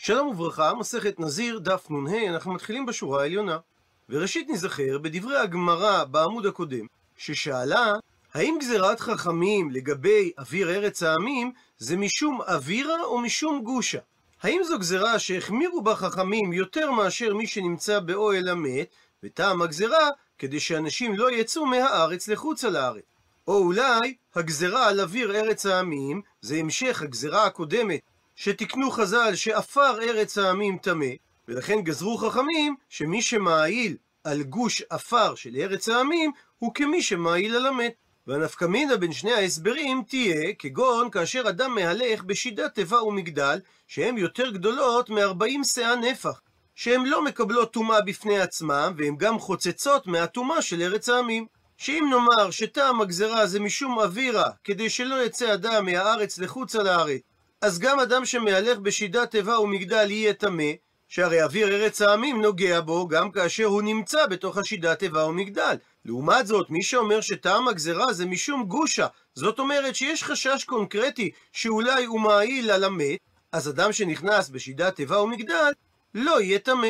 שלום וברכה, מסכת נזיר, דף נ"ה, אנחנו מתחילים בשורה העליונה. וראשית נזכר בדברי הגמרא בעמוד הקודם, ששאלה, האם גזירת חכמים לגבי אוויר ארץ העמים זה משום אווירה או משום גושה? האם זו גזירה שהחמירו בה חכמים יותר מאשר מי שנמצא באוהל המת, וטעם הגזירה כדי שאנשים לא יצאו מהארץ לחוצה לארץ? או אולי הגזירה על אוויר ארץ העמים זה המשך הגזירה הקודמת שתיקנו חז"ל שעפר ארץ העמים טמא, ולכן גזרו חכמים שמי שמעיל על גוש עפר של ארץ העמים הוא כמי שמעיל על המת. והנפקמינה בין שני ההסברים תהיה כגון כאשר אדם מהלך בשידת תיבה ומגדל שהן יותר גדולות מ-40 שאה נפח, שהן לא מקבלות טומאה בפני עצמם והן גם חוצצות מהטומאה של ארץ העמים. שאם נאמר שטעם הגזרה זה משום אווירה, כדי שלא יצא אדם מהארץ לחוצה לארץ, אז גם אדם שמהלך בשידת תיבה ומגדל יהיה טמא, שהרי אוויר ארץ העמים נוגע בו גם כאשר הוא נמצא בתוך השידת תיבה ומגדל. לעומת זאת, מי שאומר שטעם הגזרה זה משום גושה, זאת אומרת שיש חשש קונקרטי שאולי הוא מעיל על המת, אז אדם שנכנס בשידת תיבה ומגדל לא יהיה טמא.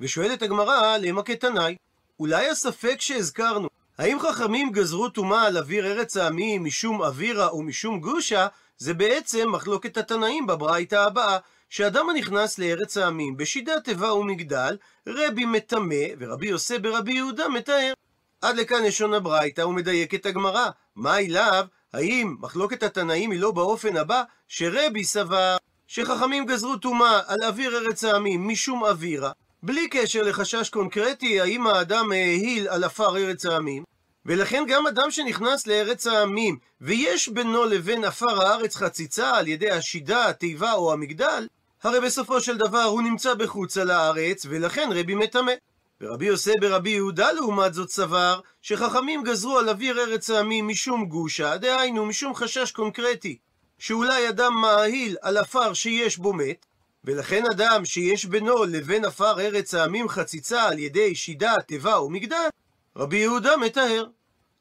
ושואלת הגמרא, למה כתנאי? אולי הספק שהזכרנו, האם חכמים גזרו טומאה על אוויר ארץ העמים משום אווירה ומשום גושה, זה בעצם מחלוקת התנאים בברייתא הבאה, שאדם הנכנס לארץ העמים בשידת תיבה ומגדל, רבי מטמא, ורבי יוסי ברבי יהודה מתאר. עד לכאן לשון הברייתא ומדייק את הגמרא. מה אליו? האם מחלוקת התנאים היא לא באופן הבא, שרבי סבר שחכמים גזרו טומאה על אוויר ארץ העמים משום אווירה, בלי קשר לחשש קונקרטי האם האדם העיל על עפר ארץ העמים, ולכן גם אדם שנכנס לארץ העמים, ויש בינו לבין עפר הארץ חציצה על ידי השידה, התיבה או המגדל, הרי בסופו של דבר הוא נמצא בחוצה לארץ, ולכן רבי מטמא. ורבי יוסי ברבי יהודה לעומת זאת סבר, שחכמים גזרו על אוויר ארץ העמים משום גושה, דהיינו משום חשש קונקרטי, שאולי אדם מעיל על עפר שיש בו מת, ולכן אדם שיש בינו לבין עפר ארץ העמים חציצה על ידי שידה, תיבה ומגדל, רבי יהודה מטהר.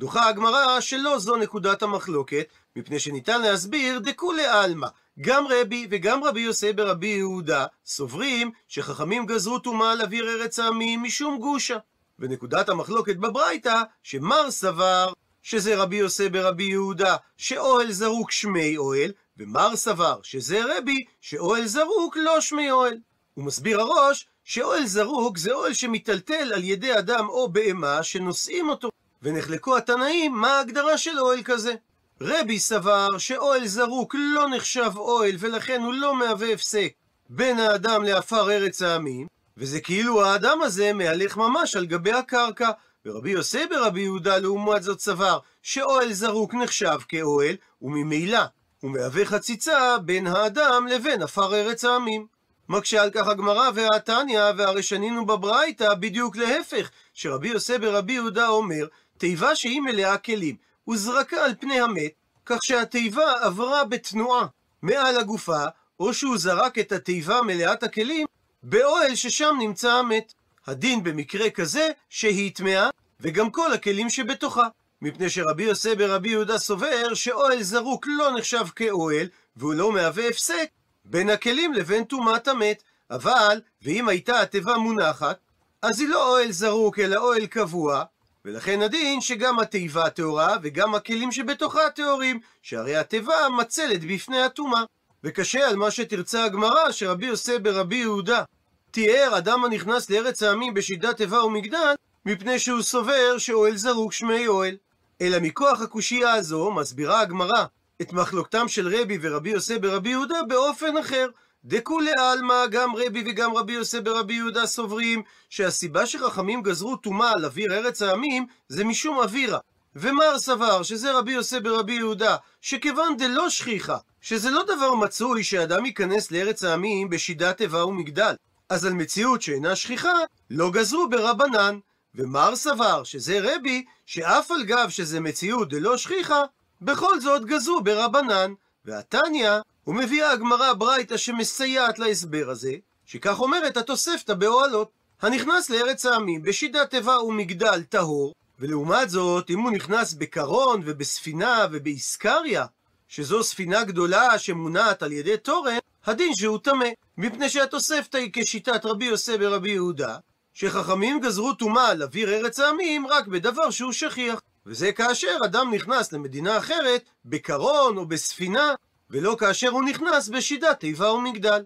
דוחה הגמרא שלא זו נקודת המחלוקת, מפני שניתן להסביר דכולי עלמא. גם רבי וגם רבי יוסי ברבי יהודה סוברים שחכמים גזרו טומאה על אוויר ארץ העמים משום גושה. ונקודת המחלוקת בברייתא, שמר סבר שזה רבי יוסי ברבי יהודה, שאוהל זרוק שמי אוהל, ומר סבר שזה רבי, שאוהל זרוק לא שמי אוהל. הוא מסביר הראש שאוהל זרוק זה אוהל שמיטלטל על ידי אדם או בהמה שנושאים אותו. ונחלקו התנאים מה ההגדרה של אוהל כזה. רבי סבר שאוהל זרוק לא נחשב אוהל ולכן הוא לא מהווה הפסק בין האדם לעפר ארץ העמים, וזה כאילו האדם הזה מהלך ממש על גבי הקרקע. ורבי יוסי ברבי יהודה לעומת זאת סבר שאוהל זרוק נחשב כאוהל, וממילא הוא מהווה חציצה בין האדם לבין עפר ארץ העמים. מקשה על כך הגמרא והתניא, והרי שנינו בברייתא בדיוק להפך, שרבי יוסי ברבי יהודה אומר, תיבה שהיא מלאה כלים, הוזרקה על פני המת, כך שהתיבה עברה בתנועה מעל הגופה, או שהוא זרק את התיבה מלאת הכלים באוהל ששם נמצא המת. הדין במקרה כזה שהיא טמאה, וגם כל הכלים שבתוכה. מפני שרבי יוסי ברבי יהודה סובר שאוהל זרוק לא נחשב כאוהל, והוא לא מהווה הפסק בין הכלים לבין טומאת המת. אבל, ואם הייתה התיבה מונחת, אז היא לא אוהל זרוק אלא אוהל קבוע, ולכן הדין שגם התיבה טהורה וגם הכלים שבתוכה טהורים, שהרי התיבה מצלת בפני הטומאה. וקשה על מה שתרצה הגמרא שרבי יוסי ברבי יהודה תיאר אדם הנכנס לארץ העמים בשידת תיבה ומגדל, מפני שהוא סובר שאוהל זרוק שמי אוהל. אלא מכוח הקושייה הזו מסבירה הגמרא את מחלוקתם של רבי ורבי יוסי ברבי יהודה באופן אחר. דכולי עלמא, גם רבי וגם רבי יוסי ברבי יהודה סוברים שהסיבה שחכמים גזרו טומאה על אוויר ארץ העמים זה משום אווירה. ומר סבר שזה רבי יוסי ברבי יהודה, שכיוון דלא שכיחה, שזה לא דבר מצוי שאדם ייכנס לארץ העמים בשידת תיבה ומגדל, אז על מציאות שאינה שכיחה, לא גזרו ברבנן. ומר סבר שזה רבי, שאף על גב שזה מציאות דלא שכיחה, בכל זאת גזרו ברבנן. והתניא, ומביאה הגמרא ברייתא שמסייעת להסבר הזה, שכך אומרת התוספתא באוהלות. הנכנס לארץ העמים בשידת תיבה ומגדל טהור, ולעומת זאת, אם הוא נכנס בקרון ובספינה ובאיסקריה, שזו ספינה גדולה שמונעת על ידי תורן, הדין שהוא טמא. מפני שהתוספתא היא כשיטת רבי יוסי ברבי יהודה, שחכמים גזרו טומאה על אוויר ארץ העמים רק בדבר שהוא שכיח. וזה כאשר אדם נכנס למדינה אחרת, בקרון או בספינה, ולא כאשר הוא נכנס בשידת תיבה ומגדל.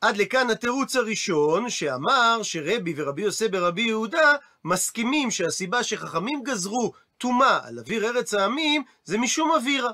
עד לכאן התירוץ הראשון, שאמר שרבי ורבי יוסי ברבי יהודה מסכימים שהסיבה שחכמים גזרו טומאה על אוויר ארץ העמים זה משום אווירה.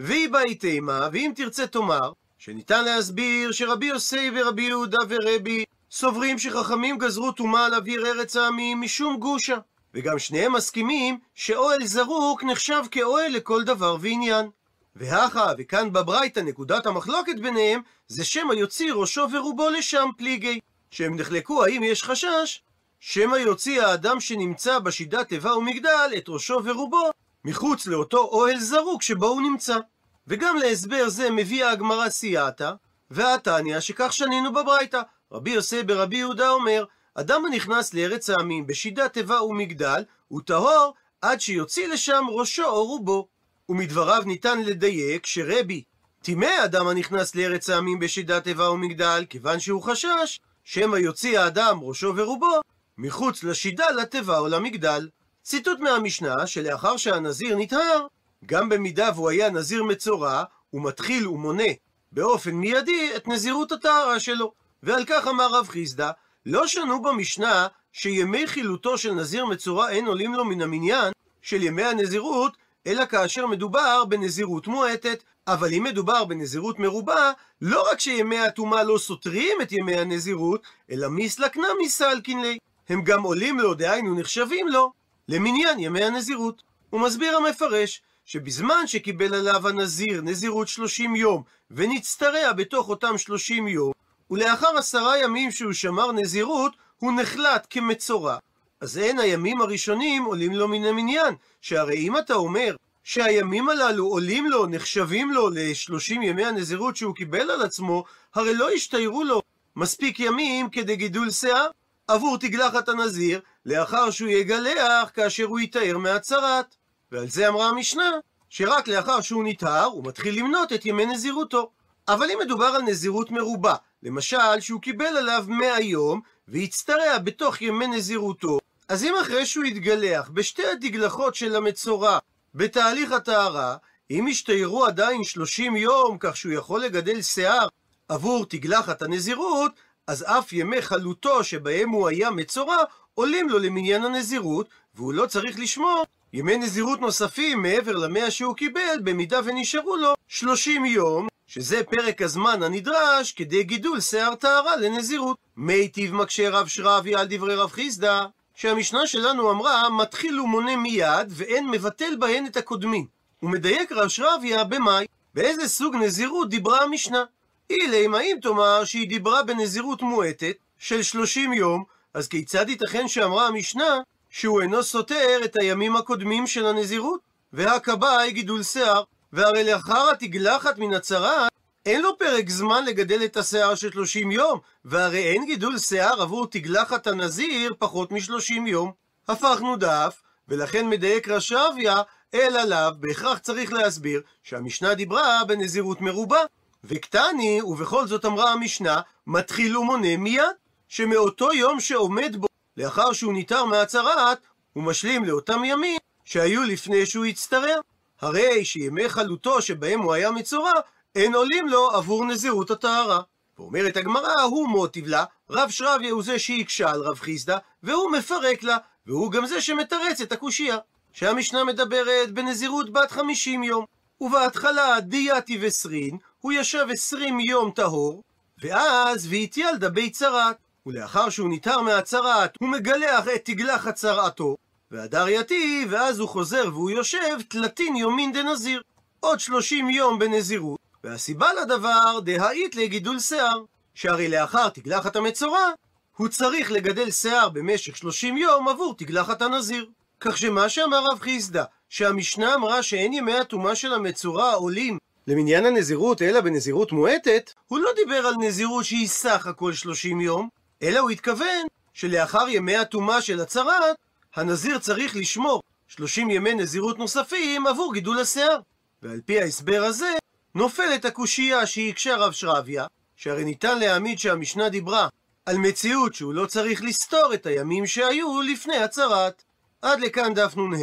והיא באי תימה, ואם תרצה תאמר, שניתן להסביר שרבי יוסי ורבי יהודה ורבי סוברים שחכמים גזרו טומאה על אוויר ארץ העמים משום גושה. וגם שניהם מסכימים שאוהל זרוק נחשב כאוהל לכל דבר ועניין. והכה, וכאן בברייתא נקודת המחלוקת ביניהם, זה שמא יוציא ראשו ורובו לשם פליגי. שהם נחלקו האם יש חשש שמא יוציא האדם שנמצא בשידת תיבה ומגדל את ראשו ורובו מחוץ לאותו אוהל זרוק שבו הוא נמצא. וגם להסבר זה מביאה הגמרא סייעתא, והתניא שכך שנינו בברייתא. רבי יוסי ברבי יהודה אומר, אדם הנכנס לארץ העמים בשידת תיבה ומגדל, הוא טהור עד שיוציא לשם ראשו או רובו. ומדבריו ניתן לדייק שרבי טימא אדם הנכנס לארץ העמים בשידת תיבה ומגדל, כיוון שהוא חשש שמא יוציא האדם ראשו ורובו מחוץ לשידה, לתיבה או למגדל. ציטוט מהמשנה שלאחר שהנזיר נטהר, גם במידה והוא היה נזיר מצורע, הוא מתחיל ומונה באופן מיידי את נזירות הטהרה שלו. ועל כך אמר רב חיסדא, לא שנו במשנה שימי חילוטו של נזיר מצורע אין עולים לו מן המניין של ימי הנזירות, אלא כאשר מדובר בנזירות מועטת. אבל אם מדובר בנזירות מרובה, לא רק שימי הטומאה לא סותרים את ימי הנזירות, אלא מיסלקנה מיסלקין לי. הם גם עולים לו, דהיינו נחשבים לו, למניין ימי הנזירות. הוא מסביר המפרש, שבזמן שקיבל עליו הנזיר נזירות שלושים יום, ונצטרע בתוך אותם שלושים יום, ולאחר עשרה ימים שהוא שמר נזירות, הוא נחלט כמצורע. אז אין הימים הראשונים עולים לו מן המניין, שהרי אם אתה אומר שהימים הללו עולים לו, נחשבים לו לשלושים ימי הנזירות שהוא קיבל על עצמו, הרי לא ישתיירו לו מספיק ימים כדי גידול שיער עבור תגלחת הנזיר, לאחר שהוא יגלח כאשר הוא יתאר מהצרת. ועל זה אמרה המשנה, שרק לאחר שהוא נטהר, הוא מתחיל למנות את ימי נזירותו. אבל אם מדובר על נזירות מרובה, למשל שהוא קיבל עליו 100 יום, והצטרע בתוך ימי נזירותו, אז אם אחרי שהוא יתגלח בשתי התגלחות של המצורע בתהליך הטהרה, אם ישתיירו עדיין 30 יום, כך שהוא יכול לגדל שיער עבור תגלחת הנזירות, אז אף ימי חלוטו שבהם הוא היה מצורע, עולים לו למניין הנזירות, והוא לא צריך לשמור ימי נזירות נוספים מעבר למאה שהוא קיבל, במידה ונשארו לו 30 יום, שזה פרק הזמן הנדרש כדי גידול שיער טהרה לנזירות. מיטיב מקשה רב שרבי על דברי רב חיסדא, שהמשנה שלנו אמרה, מתחיל ומונה מיד, ואין מבטל בהן את הקודמים. הוא מדייק רב שרביה במאי, באיזה סוג נזירות דיברה המשנה. אילי, האם תאמר שהיא דיברה בנזירות מועטת של 30 יום, אז כיצד ייתכן שאמרה המשנה שהוא אינו סותר את הימים הקודמים של הנזירות? והקבאי גידול שיער, והרי לאחר התגלחת מן הצרה, אין לו פרק זמן לגדל את השיער של 30 יום, והרי אין גידול שיער עבור תגלחת הנזיר פחות מ-30 יום. הפכנו דף, ולכן מדייק רשביה, אל עליו בהכרח צריך להסביר שהמשנה דיברה בנזירות מרובה. וקטני, ובכל זאת אמרה המשנה, מתחיל ומונה מיד, שמאותו יום שעומד בו, לאחר שהוא ניתר מהצרעת, הוא משלים לאותם ימים שהיו לפני שהוא הצטרע. הרי שימי חלוטו שבהם הוא היה מצורע, אין עולים לו עבור נזירות הטהרה. ואומרת הגמרא, הוא מוטיב לה, רב שרביה הוא זה שהקשה על רב חיסדא, והוא מפרק לה, והוא גם זה שמתרץ את הקושייה. שהמשנה מדברת בנזירות בת חמישים יום, ובהתחלה דייתי וסרין, הוא ישב עשרים יום טהור, ואז והתייל דבי צרת. ולאחר שהוא ניתר מהצרת, הוא מגלח את תגלחת צרעתו, והדר יתי, ואז הוא חוזר והוא יושב תלתין יומין דנזיר. עוד שלושים יום בנזירות, והסיבה לדבר דהאית לגידול שיער, שהרי לאחר תגלחת המצורע, הוא צריך לגדל שיער במשך שלושים יום עבור תגלחת הנזיר. כך שמה שאמר רב חיסדא, שהמשנה אמרה שאין ימי הטומאה של המצורע עולים למניין הנזירות אלא בנזירות מועטת, הוא לא דיבר על נזירות שהיא סך הכל 30 יום, אלא הוא התכוון שלאחר ימי הטומאה של הצרת, הנזיר צריך לשמור 30 ימי נזירות נוספים עבור גידול השיער. ועל פי ההסבר הזה, נופלת הקושייה שהקשה רב שרביה, שהרי ניתן להעמיד שהמשנה דיברה על מציאות שהוא לא צריך לסתור את הימים שהיו לפני הצהרת. עד לכאן דף נ"ה.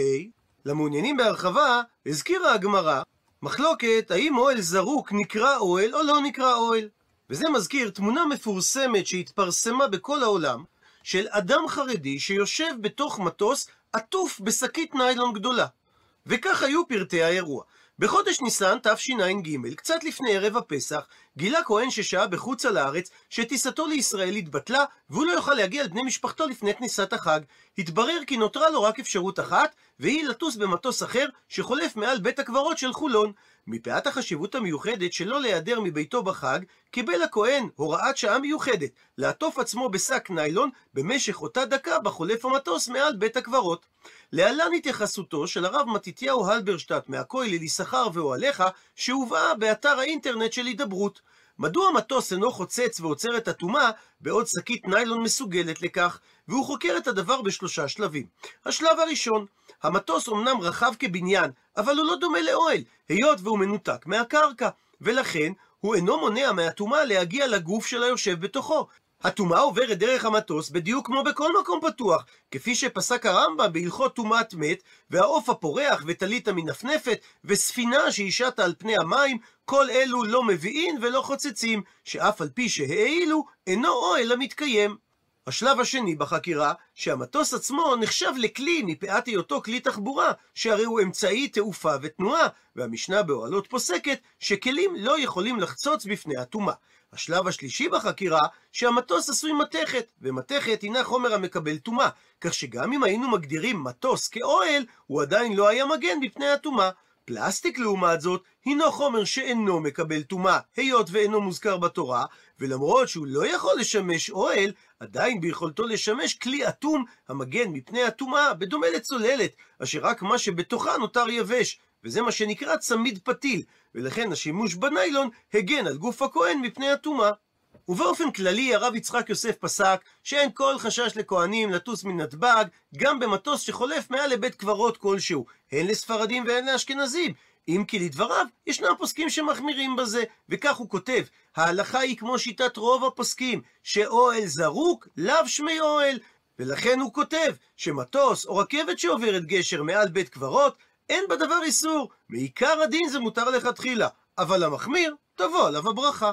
למעוניינים בהרחבה, הזכירה הגמרא מחלוקת האם אוהל זרוק נקרא אוהל או לא נקרא אוהל. וזה מזכיר תמונה מפורסמת שהתפרסמה בכל העולם, של אדם חרדי שיושב בתוך מטוס עטוף בשקית ניילון גדולה. וכך היו פרטי האירוע. בחודש ניסן תשע"ג, קצת לפני ערב הפסח, גילה כהן ששהה בחוצה לארץ שטיסתו לישראל התבטלה והוא לא יוכל להגיע לבני משפחתו לפני כניסת החג. התברר כי נותרה לו רק אפשרות אחת, והיא לטוס במטוס אחר שחולף מעל בית הקברות של חולון. מפאת החשיבות המיוחדת שלא להיעדר מביתו בחג, קיבל הכהן הוראת שעה מיוחדת לעטוף עצמו בשק ניילון במשך אותה דקה בחולף המטוס מעל בית הקברות. להלן התייחסותו של הרב מתתיהו הלברשטט מהכולל יששכר ואוהליך, שהובאה באתר האינטרנט של הידברות. מדוע מטוס אינו חוצץ ועוצר את הטומאה, בעוד שקית ניילון מסוגלת לכך, והוא חוקר את הדבר בשלושה שלבים. השלב הראשון, המטוס אמנם רחב כבניין, אבל הוא לא דומה לאוהל, היות והוא מנותק מהקרקע, ולכן הוא אינו מונע מהטומאה להגיע לגוף של היושב בתוכו. הטומאה עוברת דרך המטוס בדיוק כמו בכל מקום פתוח, כפי שפסק הרמב"ם בהלכות טומאת מת, והעוף הפורח וטלית המנפנפת, וספינה שטה על פני המים, כל אלו לא מביאים ולא חוצצים, שאף על פי שהעילו, אינו אוהל המתקיים. השלב השני בחקירה, שהמטוס עצמו נחשב לכלי מפאת היותו כלי תחבורה, שהרי הוא אמצעי תעופה ותנועה, והמשנה באוהלות פוסקת שכלים לא יכולים לחצוץ בפני הטומאה. השלב השלישי בחקירה, שהמטוס עשוי מתכת, ומתכת הינה חומר המקבל טומאה, כך שגם אם היינו מגדירים מטוס כאוהל, הוא עדיין לא היה מגן בפני הטומאה. פלסטיק לעומת זאת, הינו חומר שאינו מקבל טומאה, היות ואינו מוזכר בתורה, ולמרות שהוא לא יכול לשמש אוהל, עדיין ביכולתו לשמש כלי אטום המגן מפני הטומאה, בדומה לצוללת, אשר רק מה שבתוכה נותר יבש, וזה מה שנקרא צמיד פתיל, ולכן השימוש בניילון הגן על גוף הכהן מפני הטומאה. ובאופן כללי הרב יצחק יוסף פסק שאין כל חשש לכהנים לטוס מנתב"ג גם במטוס שחולף מעל לבית קברות כלשהו, הן לספרדים והן לאשכנזים. אם כי לדבריו, ישנם פוסקים שמחמירים בזה, וכך הוא כותב, ההלכה היא כמו שיטת רוב הפוסקים, שאוהל זרוק, לאו שמי אוהל. ולכן הוא כותב שמטוס או רכבת שעוברת גשר מעל בית קברות, אין בדבר איסור, מעיקר הדין זה מותר לכתחילה, אבל המחמיר, תבוא עליו הברכה.